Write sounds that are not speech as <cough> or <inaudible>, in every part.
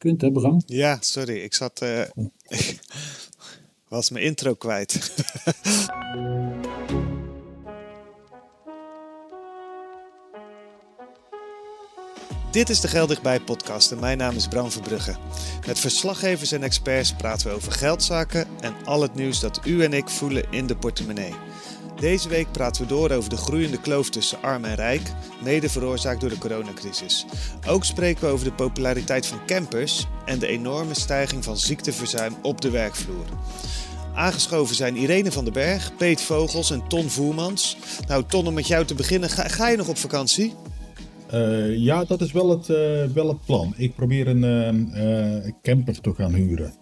gekund, hè Bram? Ja, sorry. Ik zat... Uh, <laughs> was mijn intro kwijt. <laughs> Dit is de Geldigbij podcast en mijn naam is Bram Verbrugge. Met verslaggevers en experts praten we over geldzaken en al het nieuws dat u en ik voelen in de portemonnee. Deze week praten we door over de groeiende kloof tussen arm en rijk, mede veroorzaakt door de coronacrisis. Ook spreken we over de populariteit van campers en de enorme stijging van ziekteverzuim op de werkvloer. Aangeschoven zijn Irene van den Berg, Peet Vogels en Ton Voermans. Nou, Ton, om met jou te beginnen, ga, je nog op vakantie? Uh, ja, dat is wel het, uh, wel het plan. Ik probeer een uh, camper te gaan huren.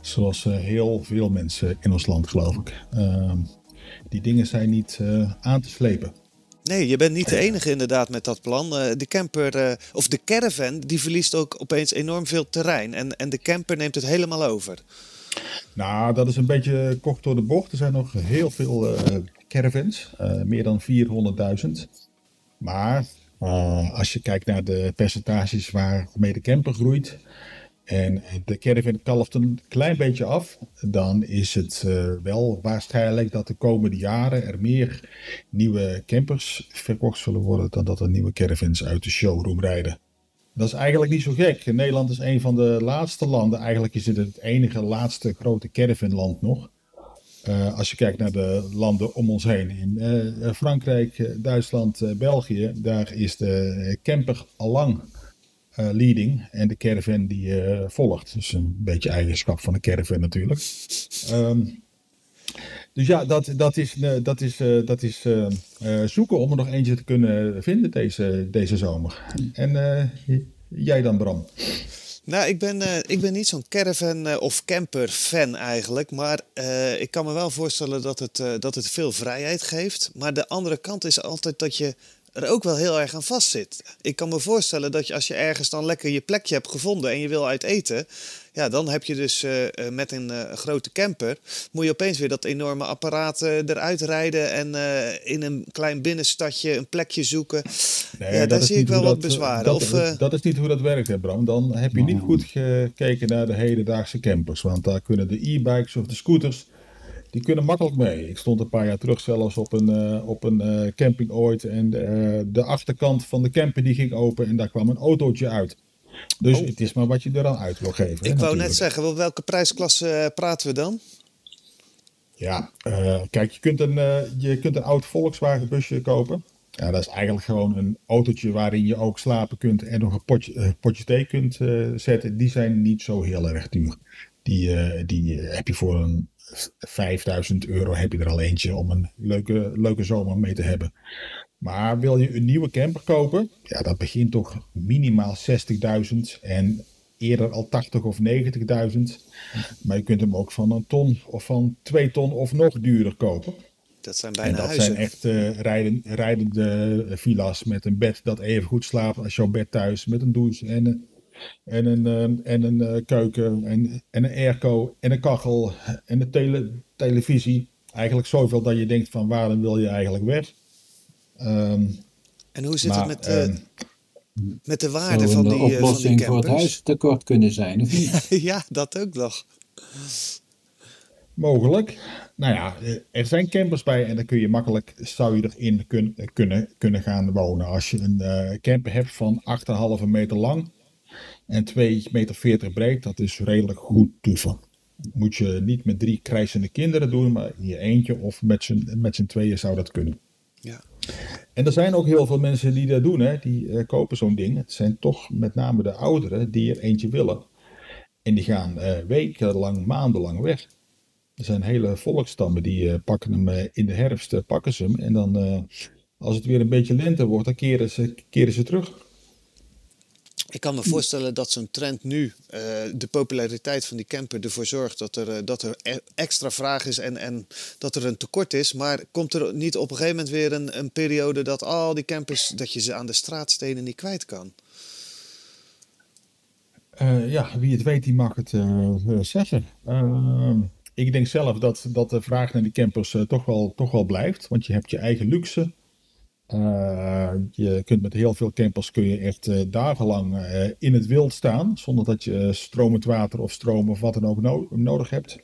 Zoals heel veel mensen in ons land, geloof ik. Die dingen zijn niet uh, aan te slepen. Nee, je bent niet de enige inderdaad met dat plan. Uh, de camper, uh, of de caravan, die verliest ook opeens enorm veel terrein. En, en de camper neemt het helemaal over. Nou, dat is een beetje kort door de bocht. Er zijn nog heel veel caravans, meer dan 400.000. Maar als je kijkt naar de percentages waarmee de camper groeit, en de caravan kalft een klein beetje af, dan is het uh, wel waarschijnlijk dat de komende jaren er meer nieuwe campers verkocht zullen worden dan dat er nieuwe caravans uit de showroom rijden. Dat is eigenlijk niet zo gek. Nederland is een van de laatste landen, eigenlijk is het het enige laatste grote caravanland nog. Uh, als je kijkt naar de landen om ons heen, in uh, Frankrijk, Duitsland, België, daar is de camper al lang uh, leading en de caravan die uh, volgt. Dus een beetje eigenschap van de caravan natuurlijk. Um, dus ja, dat, dat is, uh, dat is, dat is zoeken om er nog eentje te kunnen vinden deze, deze zomer. En jij dan Bram? Nou, ik ben, ik ben niet zo'n caravan of camper fan eigenlijk. Maar ik kan me wel voorstellen dat het, dat het veel vrijheid geeft. Maar de andere kant is altijd dat je er ook wel heel erg aan vastzit. Ik kan me voorstellen dat je als je ergens dan lekker je plekje hebt gevonden en je wil uit eten, ja, dan heb je dus uh, met een uh, grote camper, moet je opeens weer dat enorme apparaat uh, eruit rijden en in een klein binnenstadje een plekje zoeken. Nee, ja, daar zie ik wel wat bezwaren. Dat, of, dat, dat, is niet hoe dat werkt, hè, Bram. Dan heb je niet goed gekeken naar de hedendaagse campers, want daar kunnen de e-bikes of de scooters die kunnen makkelijk mee. Ik stond een paar jaar terug zelfs op een, uh, op een uh, camping ooit. En uh, de achterkant van de camper die ging open en daar kwam een autootje uit. Dus oh. het is maar wat je er dan uit wil geven. Ik hè, wou net zeggen, wel, welke prijsklasse praten we dan? Ja, kijk, je kunt, een, je kunt een oud Volkswagen busje kopen. Ja, dat is eigenlijk gewoon een autootje waarin je ook slapen kunt en nog een potje, potje thee kunt zetten. Die zijn niet zo heel erg duur. Die, die heb je voor een 5000 euro heb je er al eentje om een leuke, leuke zomer mee te hebben. Maar wil je een nieuwe camper kopen? Ja, dat begint toch minimaal 60.000 en eerder al 80 of 90.000. Maar je kunt hem ook van een ton of van twee ton of nog duurder kopen. Dat zijn bijna En dat huizen. zijn echt uh, rijden, rijdende villa's met een bed dat even goed slaapt als jouw bed thuis. Met een douche en en een, uh, en een uh, keuken en, en een airco en een kachel en een tele televisie. Eigenlijk zoveel dat je denkt van waarom wil je eigenlijk weg? Um, en hoe zit maar, het met, uh, met de waarde van die, een oplossing van voor het huistekort kunnen zijn, of niet? <laughs> ja, dat ook nog. Mogelijk. Nou ja, er zijn campers bij en dan kun je makkelijk, zou je erin kun, kunnen, kunnen gaan wonen. Als je een camper hebt van 8,5 meter lang, en 2,40 meter breed, dat is redelijk goed toeven. Moet je niet met drie krijzende kinderen doen, maar in je eentje of met z'n, met z'n tweeën zou dat kunnen. Ja. En er zijn ook heel veel mensen die dat doen, hè? die uh, kopen zo'n ding. Het zijn toch met name de ouderen die er eentje willen. En die gaan uh, wekenlang, maandenlang weg. Er zijn hele volkstammen die uh, pakken hem in de herfst, pakken ze hem. En dan, als het weer een beetje lente wordt, dan keren ze, keren ze terug. Ik kan me voorstellen dat zo'n trend nu, uh, de populariteit van die camper, ervoor zorgt dat er, uh, dat er e extra vraag is en, en dat er een tekort is. Maar komt er niet op een gegeven moment weer een, een periode dat al die campers, dat je ze aan de straatstenen niet kwijt kan? Uh, ja, wie het weet, die mag het zeggen. ik denk zelf dat, dat de vraag naar die campers toch, wel, toch wel blijft. Want je hebt je eigen luxe Uh, je kunt met heel veel campers kun je echt uh, dagenlang uh, in het wild staan, zonder dat je stromend water of stroom of wat dan ook no nodig hebt.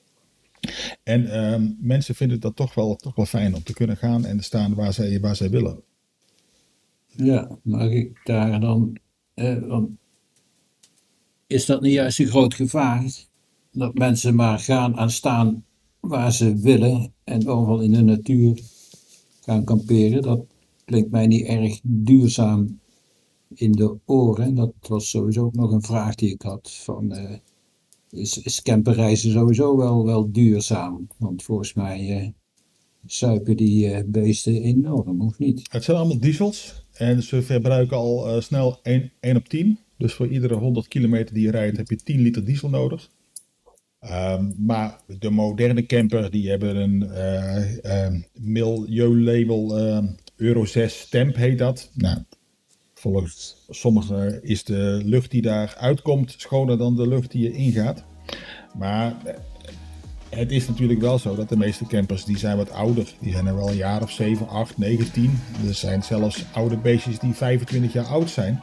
En ehm, mensen vinden dat toch wel, toch wel fijn om te kunnen gaan en staan waar zij, waar zij willen. Ja, mag ik daar dan. want is dat niet juist een groot gevaar? Dat mensen maar gaan aan staan waar ze willen en overal in de natuur gaan kamperen. Dat klinkt mij niet erg duurzaam in de oren. Dat was sowieso ook nog een vraag die ik had. Van, uh, is, is camperreizen sowieso wel, wel duurzaam? Want volgens mij uh, suipen die uh, beesten enorm, of niet? Het zijn allemaal diesels. En ze verbruiken al snel 1, 1 op 10. Dus voor iedere 100 kilometer die je rijdt heb je 10 liter diesel nodig. Um, maar de moderne camper die hebben een uh, uh, milieulabel uh, Euro 6 stamp heet dat. Nou, volgens sommigen is de lucht die daar uitkomt schoner dan de lucht die je ingaat. Maar het is natuurlijk wel zo dat de meeste campers die zijn wat ouder. Die zijn er wel een jaar of 7, 8, 9, 10. Er zijn zelfs oude beestjes die 25 jaar oud zijn.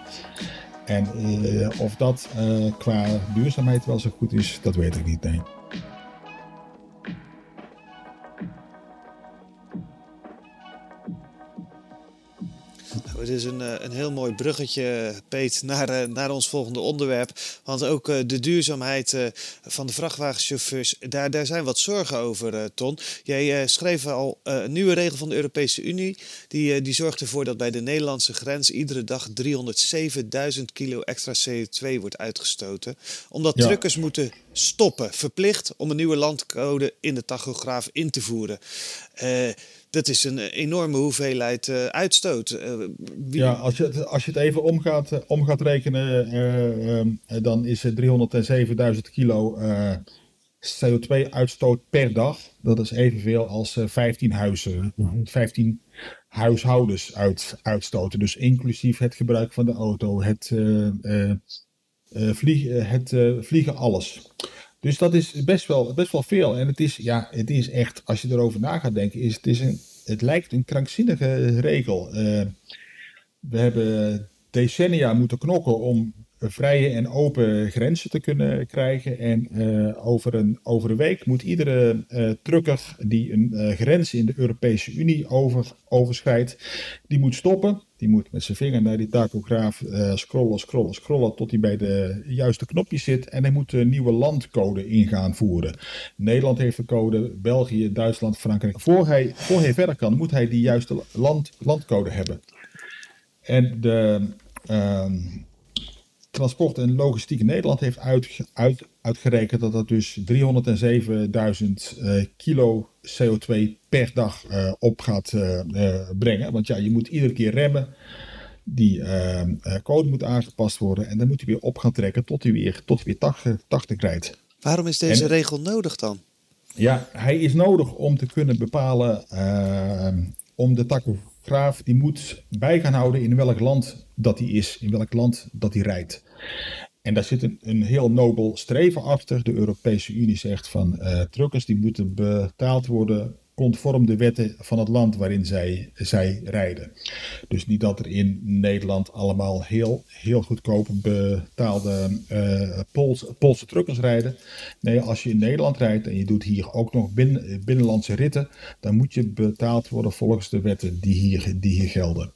En uh, of dat uh, qua duurzaamheid wel zo goed is, dat weet ik niet. Nee. Het is een, eh, een heel mooi bruggetje, Peet, naar, eh, naar ons volgende onderwerp. Want ook eh, de duurzaamheid van de vrachtwagenchauffeurs, daar, daar zijn wat zorgen over, Ton. Jij schreef al een nieuwe regel van de Europese Unie. Die, die zorgt ervoor dat bij de Nederlandse grens iedere dag 307.000 kilo extra CO2 wordt uitgestoten. Omdat ja. truckers moeten stoppen, verplicht om een nieuwe landcode in de tachograaf in te voeren dat is een enorme hoeveelheid uh, uitstoot. Uh, wie... Ja, als je, als je het even om gaat, om gaat rekenen, ehm, dan is het 307.000 kilo CO2-uitstoot per dag. Dat is evenveel als 15 huizen, 15 huishoudens uit, uitstoten. Dus inclusief het gebruik van de auto, het, vliegen, het vliegen, alles. Dus dat is best wel, best wel veel. En het is, ja, het is echt, als je erover na gaat denken, is, het, is een, het lijkt een krankzinnige regel. Uh, we hebben decennia moeten knokken om vrije en open grenzen te kunnen krijgen. En uh, over, een, over een week moet iedere uh, trucker die een grens in de Europese Unie over, overschrijdt, die moet stoppen. Die moet met zijn vinger naar die tachograaf scrollen, scrollen, scrollen tot hij bij de juiste knopjes zit. En hij moet een nieuwe landcode in gaan voeren. Nederland heeft de code, België, Duitsland, Frankrijk. Voor hij, voor hij verder kan, moet hij die juiste land, landcode hebben. En de... Ehm, Transport en Logistiek Nederland heeft uit, uit, uitgerekend dat dat dus 307.000 uh, kilo CO2 per dag uh, op gaat uh, brengen. Want ja, je moet iedere keer remmen. Die code moet aangepast worden en dan moet hij weer op gaan trekken tot hij weer, tot hij weer 80, 80 rijdt. Waarom is deze en, regel nodig dan? Ja, hij is nodig om te kunnen bepalen om de tachograaf die moet bij gaan houden in welk land dat hij is, in welk land dat hij rijdt. En daar zit een, een heel nobel streven achter. De Europese Unie zegt van uh, truckers die moeten betaald worden conform de wetten van het land waarin zij, zij rijden. Dus niet dat er in Nederland allemaal heel, heel goedkoop betaalde uh, Poolse, Poolse truckers rijden. Nee, als je in Nederland rijdt en je doet hier ook nog binnen, binnenlandse ritten, dan moet je betaald worden volgens de wetten die hier, die hier gelden.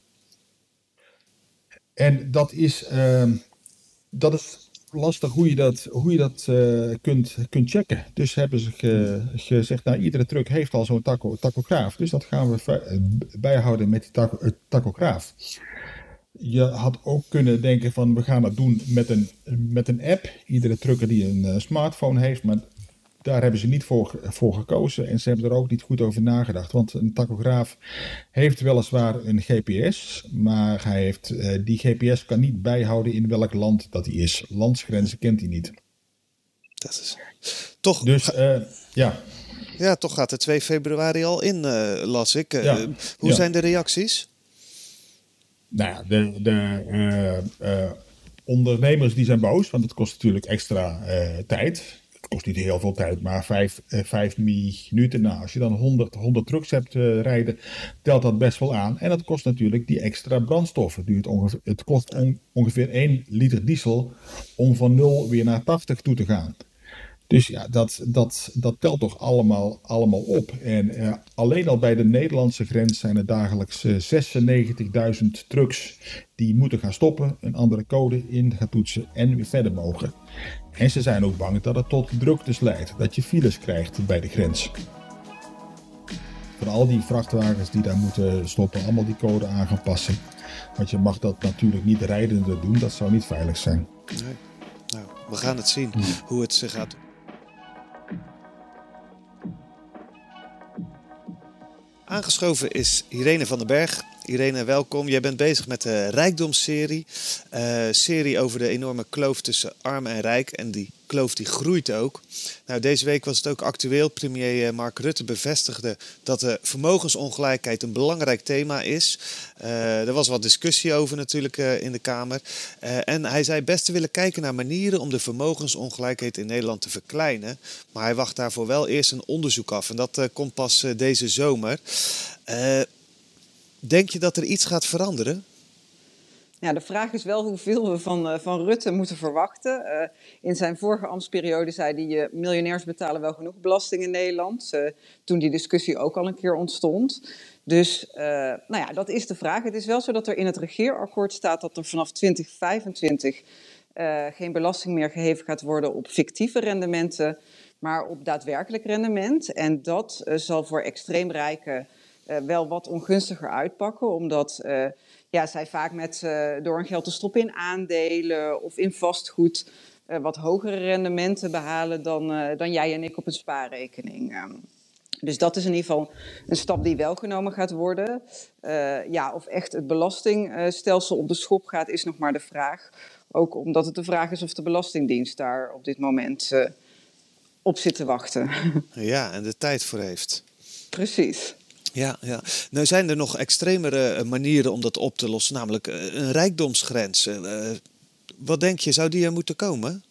En dat is, uh, dat is lastig hoe je dat, hoe je dat uh, kunt, kunt checken. Dus hebben ze ge, gezegd, nou iedere truck heeft al zo'n taco, tachograaf. Dus dat gaan we eh, bijhouden met die taco, uh, tachograaf. Je had ook kunnen denken van we gaan dat doen met een, met een app. Iedere trucker die een smartphone heeft, maar daar hebben ze niet voor, voor gekozen en ze hebben er ook niet goed over nagedacht. Want een tachograaf heeft weliswaar een GPS, maar hij heeft, uh, die GPS kan niet bijhouden in welk land dat hij is. Landsgrenzen kent hij niet. Dat is toch. Dus uh, ja. Ja, toch gaat het 2 februari al in, uh, las ik. Ja, hoe ja. zijn de reacties? Nou ja, de, de ondernemers die zijn boos, want het kost natuurlijk extra tijd kost niet heel veel tijd, maar vijf, eh, vijf minuten. Nou, als je dan 100, 100 trucks hebt uh, rijden, telt dat best wel aan. En dat kost natuurlijk die extra brandstoffen. Het, ongeveer, het kost ongeveer 1 liter diesel om van 0 weer naar 80 toe te gaan. Dus ja, dat, dat, dat telt toch allemaal, allemaal op. En uh, alleen al bij de Nederlandse grens zijn er dagelijks uh, 96.000 trucks die moeten gaan stoppen, een andere code in gaan toetsen en weer verder mogen. En ze zijn ook bang dat het tot druktes leidt, dat je files krijgt bij de grens. Voor al die vrachtwagens die daar moeten stoppen, allemaal die code aan gaan passen. Want je mag dat natuurlijk niet rijdende doen, dat zou niet veilig zijn. Nee. Nou, we gaan het zien hoe het zich gaat Aangeschoven is Irene van den Berg. Irene, welkom. Jij bent bezig met de Rijkdomsserie. Uh, serie over de enorme kloof tussen arm en rijk. En die kloof die groeit ook. Nou, deze week was het ook actueel. Premier eh, Mark Rutte bevestigde dat de vermogensongelijkheid een belangrijk thema is. Uh, er was wat discussie over natuurlijk in de Kamer. en hij zei best te willen kijken naar manieren om de vermogensongelijkheid in Nederland te verkleinen. Maar hij wacht daarvoor wel eerst een onderzoek af. En dat komt pas deze zomer. Denk je dat er iets gaat veranderen? Ja, de vraag is wel hoeveel we van, uh, van Rutte moeten verwachten. Uh, in zijn vorige ambtsperiode zei hij: uh, miljonairs betalen wel genoeg belasting in Nederland. toen die discussie ook al een keer ontstond. Dus nou ja, dat is de vraag. Het is wel zo dat er in het regeerakkoord staat dat er vanaf 2025 geen belasting meer geheven gaat worden op fictieve rendementen, maar op daadwerkelijk rendement. En dat zal voor extreem rijken wel wat ongunstiger uitpakken, omdat uh, ja, zij vaak met, uh, door hun geld te stoppen in aandelen of in vastgoed wat hogere rendementen behalen dan, dan jij en ik op een spaarrekening. Ehm, dus dat is in ieder geval een stap die wel genomen gaat worden. ja, of echt het belastingstelsel op de schop gaat, is nog maar de vraag. Ook omdat het de vraag is of de Belastingdienst daar op dit moment op zit te wachten. <laughs> Ja, en de tijd voor heeft. Precies. Ja, ja. Nou zijn er nog extremere eh, manieren om dat op te lossen, namelijk eh, een rijkdomsgrens. Uh, wat denk je, zou die er moeten komen?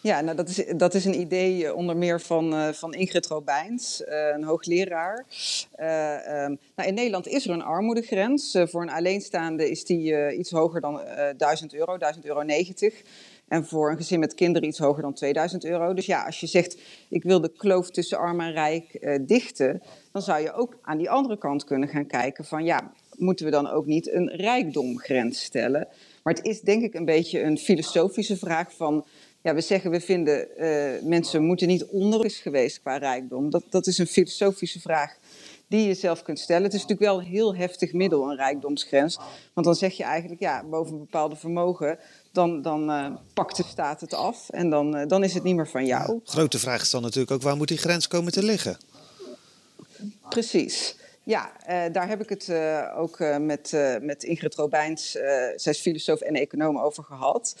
Ja, nou dat, is, dat is een idee onder meer van, van Ingrid Robijns, een hoogleraar. Um, nou, in Nederland is er een armoedegrens. voor een alleenstaande is die iets hoger dan 1000 euro, 1000 euro 90. En voor een gezin met kinderen iets hoger dan 2000 euro. Dus ja, als je zegt, ik wil de kloof tussen arm en rijk uh, dichten, dan zou je ook aan die andere kant kunnen gaan kijken van, ja, moeten we dan ook niet een rijkdomgrens stellen? Maar het is denk ik een beetje een filosofische vraag van, ja, we zeggen we vinden uh, mensen moeten niet onder is geweest qua rijkdom. Dat, dat is een filosofische vraag die je zelf kunt stellen. Het is natuurlijk wel een heel heftig middel, een rijkdomsgrens. Want dan zeg je eigenlijk, ja, boven een bepaalde vermogen dan, dan uh, pakt de staat het af en dan, uh, dan is het niet meer van jou. Grote vraag is dan natuurlijk ook, waar moet die grens komen te liggen? Precies. Ja, uh, daar heb ik het ook met, met Ingrid Robijns, zij is filosoof en econoom, over gehad.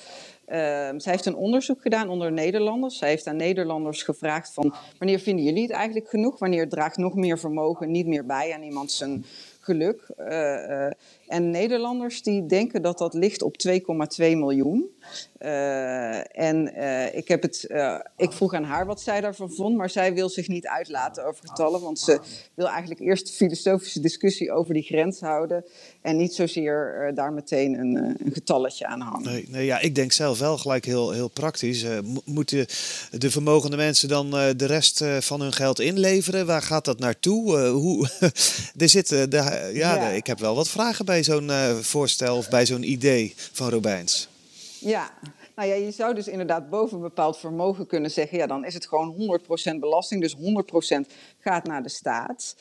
Ehm, zij heeft een onderzoek gedaan onder Nederlanders. Zij heeft aan Nederlanders gevraagd van wanneer vinden jullie het eigenlijk genoeg? Wanneer draagt nog meer vermogen niet meer bij aan iemand zijn geluk? En Nederlanders die denken dat dat ligt op 2,2 miljoen. Uh, en uh, ik, heb het, uh, ik vroeg aan haar wat zij daarvan vond, maar zij wil zich niet uitlaten over getallen, want ze wil eigenlijk eerst de filosofische discussie over die grens houden en niet zozeer daar meteen een, een, getalletje aan hangen. Nee, nee, ja, ik denk zelf wel gelijk heel, heel praktisch. moeten de vermogende mensen dan de rest van hun geld inleveren? Waar gaat dat naartoe? hoe, <laughs> er zitten, de, ja, ja. De, ik heb wel wat vragen bij zo'n voorstel of bij zo'n idee van Robijns. Ja, nou ja, je zou dus inderdaad boven een bepaald vermogen kunnen zeggen, ja, dan is het gewoon 100% belasting, dus 100% gaat naar de staat.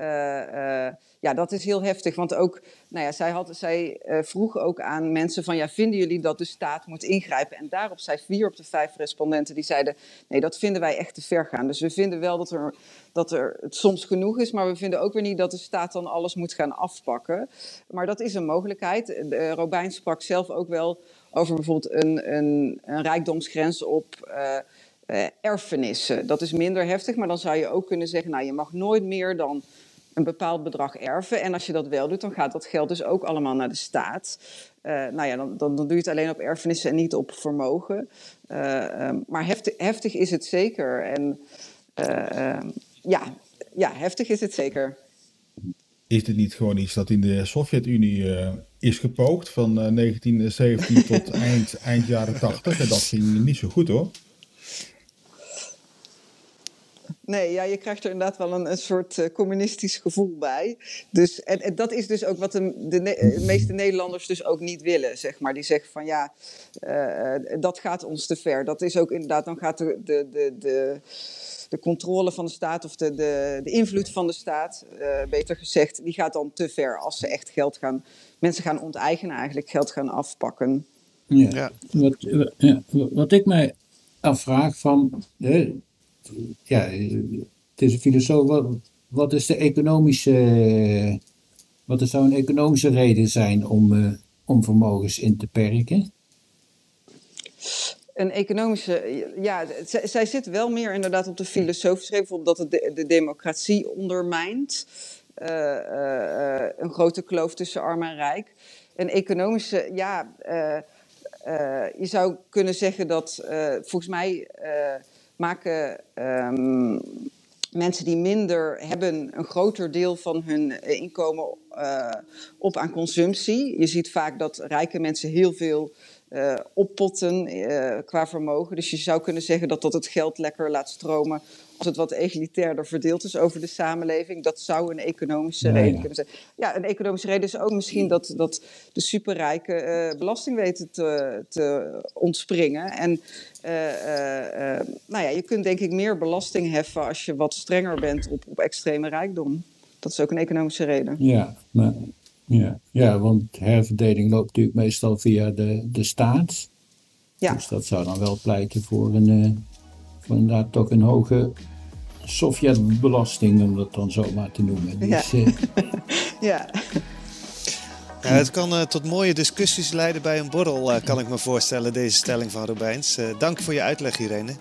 Uh, uh, ja, dat is heel heftig, want ook, nou ja, zij, had, zij uh, vroeg ook aan mensen van, ja, vinden jullie dat de staat moet ingrijpen? En daarop zei vier op de vijf respondenten, die zeiden, nee, dat vinden wij echt te ver gaan. Dus we vinden wel dat er, dat er het soms genoeg is, maar we vinden ook weer niet dat de staat dan alles moet gaan afpakken. Maar dat is een mogelijkheid. Robijn sprak zelf ook wel over bijvoorbeeld een, een, een rijkdomsgrens op erfenissen. Dat is minder heftig, maar dan zou je ook kunnen zeggen, nou je mag nooit meer dan een bepaald bedrag erven. En als je dat wel doet, dan gaat dat geld dus ook allemaal naar de staat. Uh, nou ja, dan, dan, dan, doe je het alleen op erfenissen en niet op vermogen. Uh, um, maar heftig, heftig, is het zeker. En uh, ja, ja, heftig is het zeker. Is dit niet gewoon iets dat in de Sovjet-Unie is gepoogd van 1917 tot <laughs> eind, eind jaren 80? En dat ging niet zo goed hoor. Nee, ja, je krijgt er inderdaad wel een, een soort uh, communistisch gevoel bij. Dus, en, en, dat is dus ook wat de, de, de, meeste Nederlanders dus ook niet willen, zeg maar. Die zeggen van ja, uh, dat gaat ons te ver. Dat is ook inderdaad, dan gaat de, de, de, de, de controle van de staat of de, de, de invloed van de staat, uh, beter gezegd, die gaat dan te ver als ze echt geld gaan, mensen gaan onteigenen eigenlijk, geld gaan afpakken. Ja, ja. Wat, ja, wat ik mij afvraag van ja, het is een filosoof. Wat, is de economische. Wat zou een economische reden zijn om, uh, om vermogens in te perken? Een economische. Ja, zij, zit wel meer inderdaad op de filosofische reden, omdat het de, de democratie ondermijnt. Uh, uh, een grote kloof tussen arm en rijk. Een economische. Ja, je zou kunnen zeggen dat volgens mij maken um, mensen die minder hebben een groter deel van hun inkomen uh, op aan consumptie. Je ziet vaak dat rijke mensen heel veel uh, oppotten qua vermogen. Dus je zou kunnen zeggen dat dat het geld lekker laat stromen als het wat egalitairder verdeeld is over de samenleving. Dat zou een economische reden ja. kunnen zijn. Ja, een economische reden is ook misschien dat, dat de superrijken uh, belasting weten te, te ontspringen. En uh, uh, nou ja, je kunt denk ik meer belasting heffen als je wat strenger bent op, op extreme rijkdom. Dat is ook een economische reden. Ja, maar, ja, ja, want herverdeling loopt natuurlijk meestal via de, de staat. Ja. Dus dat zou dan wel pleiten voor een voor inderdaad toch een hoge Sovjetbelasting, om dat dan zo maar te noemen. Dus, ja. <laughs> ja. Ja, het kan uh, tot mooie discussies leiden bij een borrel, uh, kan ik me voorstellen, deze stelling van Robijns. Uh, dank voor je uitleg, Irene.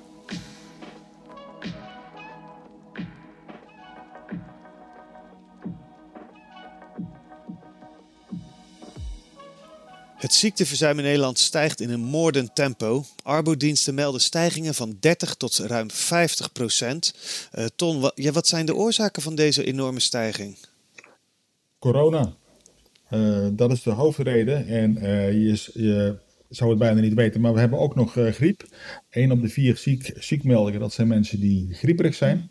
Het ziekteverzuim in Nederland stijgt in een moordend tempo. Arbodiensten melden stijgingen van 30 tot ruim 50 procent. Uh, Ton, wat, ja, wat zijn de oorzaken van deze enorme stijging? Corona. Uh, dat is de hoofdreden. En uh, je, je, zou het bijna niet weten, maar we hebben ook nog griep. Eén op de vier ziek, ziekmeldingen, dat zijn mensen die grieperig zijn.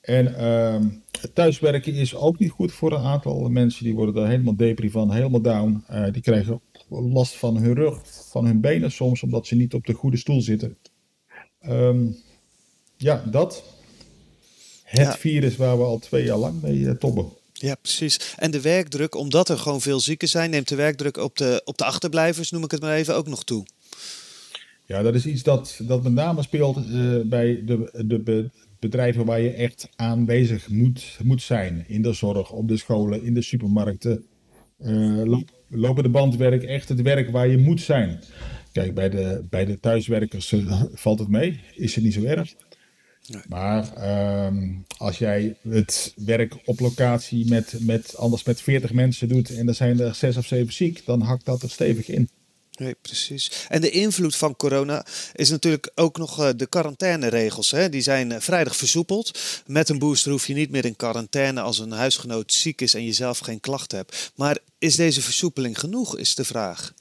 En ehm, thuiswerken is ook niet goed voor een aantal mensen. Die worden daar helemaal depri van, helemaal down. die krijgen last van hun rug, van hun benen soms, omdat ze niet op de goede stoel zitten. Um, ja, dat. Het ja. virus waar we al twee jaar lang mee uh, tobben. Ja, precies. En de werkdruk, omdat er gewoon veel zieken zijn, neemt de werkdruk op de, op de achterblijvers, noem ik het maar even, ook nog toe. Ja, dat is iets dat, dat met name speelt uh, bij de, de bedrijven waar je echt aanwezig moet, moet zijn. In de zorg, op de scholen, in de supermarkten. Uh, lopende bandwerk echt het werk waar je moet zijn. Kijk, bij de, bij de thuiswerkers uh, <laughs> valt het mee, is het niet zo erg. Nee. Maar um, als jij het werk op locatie met, met, anders met 40 mensen doet en er zijn er 6 of 7 ziek, dan hakt dat er stevig in. Nee, precies. En de invloed van corona is natuurlijk ook nog uh, de quarantaineregels. Hè? Die zijn uh, vrijdag versoepeld. Met een booster hoef je niet meer in quarantaine als een huisgenoot ziek is en je zelf geen klachten hebt. Maar is deze versoepeling genoeg, is de vraag.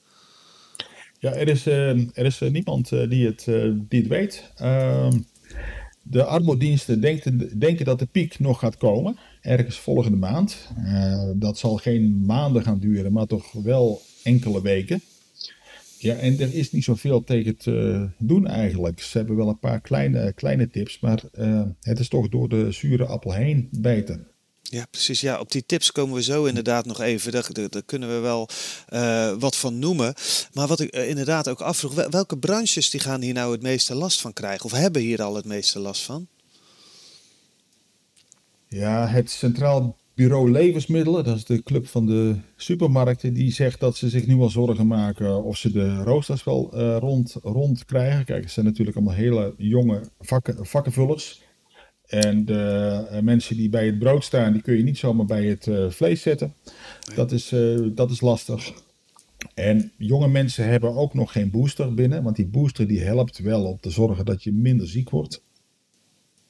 Ja, er is, uh, er is niemand die, het, die het weet. Ehm, de armoediensten denken dat de piek nog gaat komen, ergens volgende maand. dat zal geen maanden gaan duren, maar toch wel enkele weken. Ja, en er is niet zoveel tegen te doen eigenlijk. Ze hebben wel een paar kleine, kleine tips, maar uh, het is toch door de zure appel heen bijten. Ja, precies. Ja, op die tips komen we zo inderdaad nog even. Daar, daar, daar kunnen we wel uh, wat van noemen. Maar wat ik uh, inderdaad ook afvroeg, welke branches die gaan hier nou het meeste last van krijgen? Of hebben hier al het meeste last van? Ja, het Centraal Bureau Levensmiddelen, dat is de club van de supermarkten, die zegt dat ze zich nu al zorgen maken of ze de roosters wel uh, rond, rond krijgen. Kijk, het zijn natuurlijk allemaal hele jonge vakken, vakkenvullers. En de eh, mensen die bij het brood staan, die kun je niet zomaar bij het eh, vlees zetten. Dat, is, dat is lastig. En jonge mensen hebben ook nog geen booster binnen, want die booster die helpt wel om te zorgen dat je minder ziek wordt.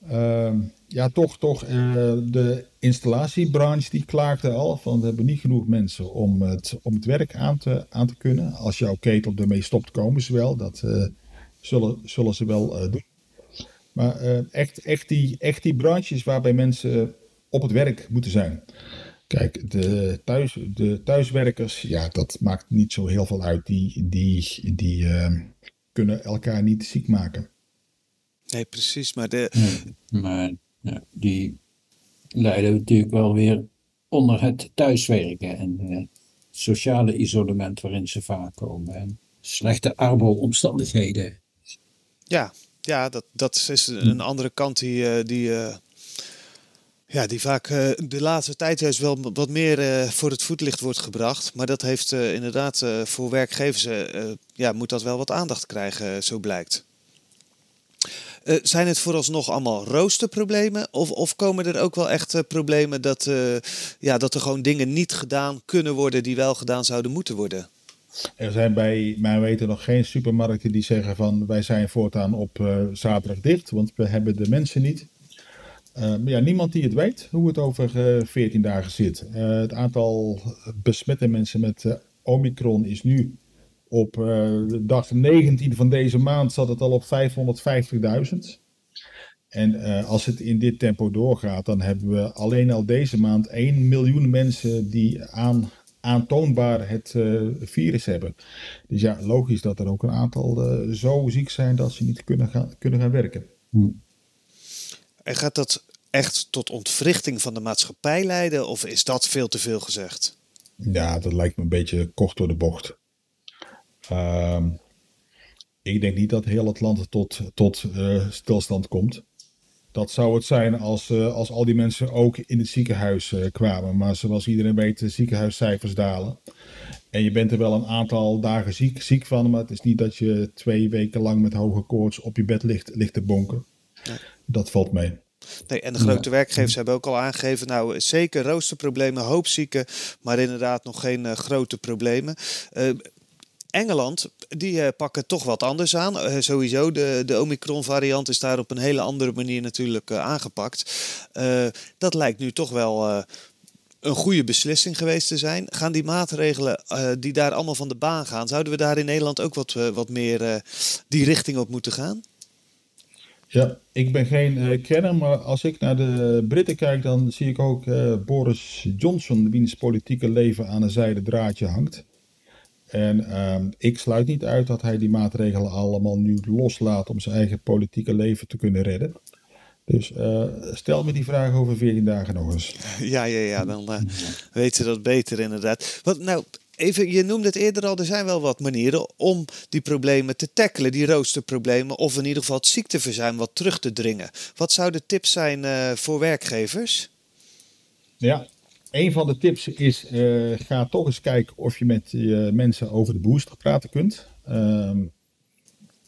Ehm, ja, toch, toch, eh, de installatiebranche die klaagde al van we hebben niet genoeg mensen om het, om het werk aan te, aan te kunnen. Als jouw ketel ermee stopt, komen ze wel. Dat eh, zullen, zullen ze wel eh, doen. Maar eh, echt, echt, die, echt die branches waarbij mensen op het werk moeten zijn. Kijk, de, thuis, de thuiswerkers, ja, dat maakt niet zo heel veel uit. Die, die, die ehm, kunnen elkaar niet ziek maken. Nee, precies. Maar de, Maar die lijden natuurlijk wel weer onder het thuiswerken en eh, sociale isolement waarin ze vaak komen. En slechte arbeidsomstandigheden. Ja, ja dat, dat is een andere kant die, eh, die, eh, ja, die vaak de laatste tijd juist wel wat meer voor het voetlicht wordt gebracht. Maar dat heeft inderdaad voor werkgevers, ja, moet dat wel wat aandacht krijgen, zo blijkt. Eh, zijn het vooralsnog allemaal roosterproblemen? Of, of komen er ook wel echt eh, problemen dat, eh, ja, dat er gewoon dingen niet gedaan kunnen worden die wel gedaan zouden moeten worden? Er zijn bij mijn weten nog geen supermarkten die zeggen van wij zijn voortaan op zaterdag dicht, want we hebben de mensen niet. Eh, maar ja, niemand die het weet hoe het over eh 14 dagen zit. Het aantal besmette mensen met Omicron is nu op eh, de dag 19 van deze maand zat het al op 550.000. En eh, als het in dit tempo doorgaat, dan hebben we alleen al deze maand 1 miljoen mensen die aan, aantoonbaar het eh, virus hebben. Dus ja, logisch dat er ook een aantal eh, zo ziek zijn dat ze niet kunnen gaan, kunnen gaan werken. En gaat dat echt tot ontwrichting van de maatschappij leiden? Of is dat veel te veel gezegd? Ja, dat lijkt me een beetje kort door de bocht. Ehm, ik denk niet dat heel het land tot, tot eh, stilstand komt. Dat zou het zijn als, eh, als al die mensen ook in het ziekenhuis eh, kwamen. Maar zoals iedereen weet, de ziekenhuiscijfers dalen. En je bent er wel een aantal dagen ziek, ziek van. Maar het is niet dat je twee weken lang met hoge koorts op je bed ligt, ligt te bonken. Dat valt mee. Nee, en de grote werkgevers hebben ook al aangegeven, nou zeker roosterproblemen, hoopzieken, maar inderdaad nog geen grote problemen. Engeland, die eh, pakken toch wat anders aan. Eh, sowieso, de, de Omicron-variant is daar op een hele andere manier natuurlijk eh, aangepakt. Dat lijkt nu toch wel een goede beslissing geweest te zijn. Gaan die maatregelen die daar allemaal van de baan gaan, zouden we daar in Nederland ook wat, wat meer die richting op moeten gaan? Ja, ik ben geen kenner, maar als ik naar de Britten kijk, dan zie ik ook Boris Johnson, wiens politieke leven aan een zijde draadje hangt. En ehm, ik sluit niet uit dat hij die maatregelen allemaal nu loslaat om zijn eigen politieke leven te kunnen redden. Dus eh, stel me die vraag over 14 dagen nog eens. Ja, ja, ja, dan eh, weten ze dat beter inderdaad. Wat, nou, even, je noemde het eerder al, er zijn wel wat manieren om die problemen te tackelen, die roosterproblemen, of in ieder geval het ziekteverzuim wat terug te dringen. Wat zouden tips zijn eh, voor werkgevers? Ja, een van de tips is, eh, ga toch eens kijken of je met je mensen over de booster praten kunt. Ehm,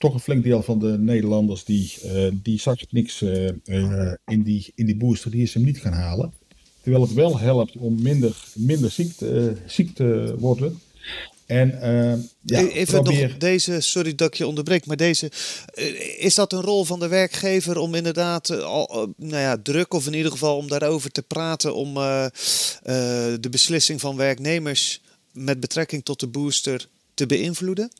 toch een flink deel van de Nederlanders die, eh, die zag niks eh, eh, in, die, in die booster, die is hem niet gaan halen. Terwijl het wel helpt om minder, minder ziek, ziek te worden. En eh, ja, Even probeer... nog deze, sorry dat ik je onderbreek, maar deze, eh, is dat een rol van de werkgever om inderdaad eh, al, eh, nou ja, druk of in ieder geval om daarover te praten, om de beslissing van werknemers met betrekking tot de booster te beïnvloeden?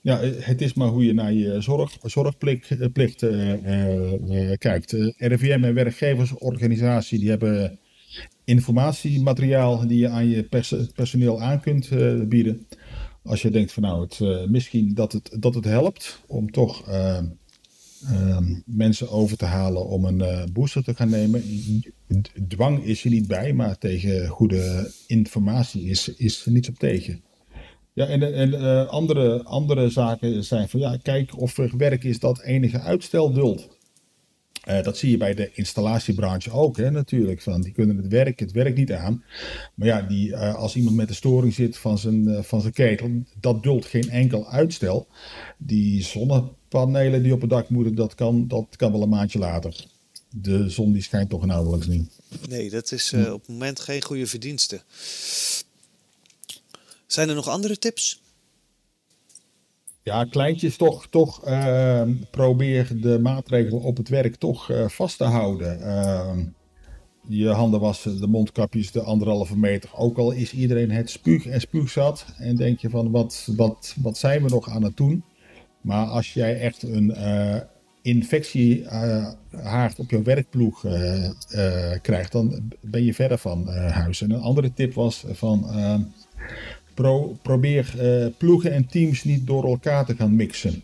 Ja, het is maar hoe je naar je zorg, zorgplicht plicht, kijkt. RIVM en werkgeversorganisatie die hebben informatiemateriaal die je aan je pers- personeel aan kunt bieden. Als je denkt van nou, het, eh, misschien dat het, dat het helpt om toch eh, eh, mensen over te halen om een eh, booster te gaan nemen. Dwang is er niet bij, maar tegen goede informatie is, is er niets op tegen. Ja, en, en eh, andere, andere zaken zijn van ja, kijk of er werk is dat enige uitstel duldt. Eh, dat zie je bij de installatiebranche ook, hè, natuurlijk. Van, die kunnen het werk, het werk niet aan. Maar ja, die, eh, als iemand met een storing zit van zijn, eh, van zijn ketel, dat duldt geen enkel uitstel. Die zonnepanelen die op het dak moeten, dat kan, dat kan wel een maandje later. de zon die schijnt toch nauwelijks niet. Nee, dat is op het moment geen goede verdienste. Zijn er nog andere tips? Ja, kleintjes toch, toch uh, probeer de maatregelen op het werk toch uh, vast te houden. Uh, je handen wassen, de mondkapjes, de anderhalve meter. Ook al is iedereen het spuug en spuugzat. En denk je van wat, wat, wat zijn we nog aan het doen? Maar als jij echt een infectiehaard op je werkploeg krijgt, dan ben je verder van huis. En een andere tip was van pro, probeer uh, ploegen en teams niet door elkaar te gaan mixen.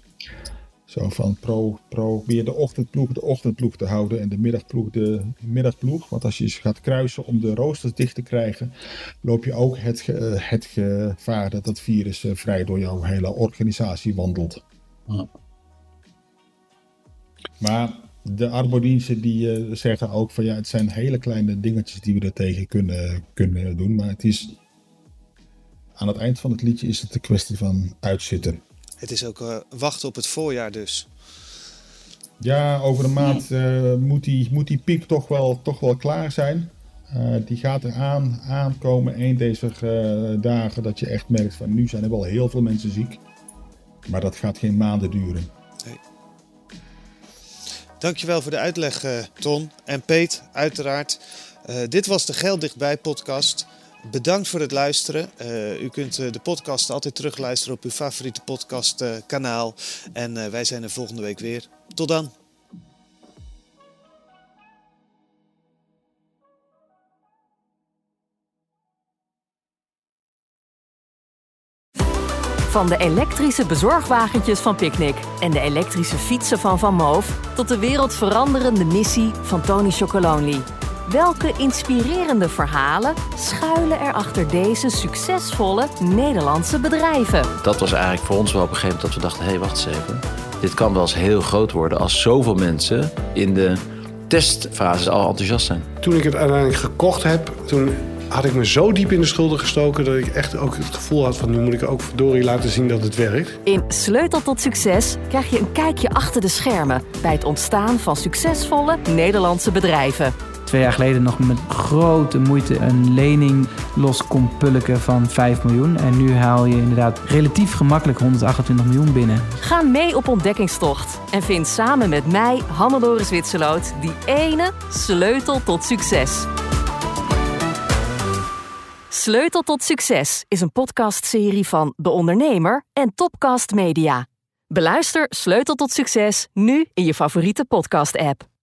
Zo van pro, probeer de ochtendploeg de ochtendploeg te houden en de middagploeg de middagploeg. Want als je ze gaat kruisen om de roosters dicht te krijgen, loop je ook het, uh, het gevaar dat dat virus uh, vrij door jouw hele organisatie wandelt. Ja. Maar de arbodiensten die zeggen ook van ja, het zijn hele kleine dingetjes die we er tegen kunnen, kunnen doen. Maar het is aan het eind van het liedje is het een kwestie van uitzitten. Het is ook uh, wachten op het voorjaar dus. Ja, over een maand uh, moet, die, moet die piek toch wel, toch wel klaar zijn. Uh, die gaat er aan, aankomen een deze dagen dat je echt merkt van nu zijn er wel heel veel mensen ziek. Maar dat gaat geen maanden duren. Nee. Dankjewel voor de uitleg Ton en Peet uiteraard. dit was de Geld Dichtbij podcast. Bedankt voor het luisteren. Uh, u kunt uh, de podcast altijd terugluisteren op uw favoriete podcastkanaal. Uh, en wij zijn er volgende week weer. Tot dan. Van de elektrische bezorgwagentjes van Picnic en de elektrische fietsen van Van Moof... tot de wereldveranderende missie van Tony Chocolonely... Welke inspirerende verhalen schuilen er achter deze succesvolle Nederlandse bedrijven? Dat was eigenlijk voor ons wel op een gegeven moment dat we dachten: hé, hey, wacht eens even. Dit kan wel eens heel groot worden als zoveel mensen in de testfase al enthousiast zijn. Toen ik het uiteindelijk gekocht heb, toen had ik me zo diep in de schulden gestoken dat ik echt ook het gevoel had van nu moet ik ook verdorie laten zien dat het werkt. In Sleutel tot Succes krijg je een kijkje achter de schermen bij het ontstaan van succesvolle Nederlandse bedrijven twee jaar geleden nog met grote moeite een lening los kon pulken van 5 miljoen. En nu haal je inderdaad relatief gemakkelijk 128 miljoen binnen. Ga mee op ontdekkingstocht en vind samen met mij, Hannelore Zwitserloot, die ene sleutel tot succes. Sleutel tot Succes is een podcastserie van De Ondernemer en Topcast Media. Beluister Sleutel tot Succes nu in je favoriete podcast-app.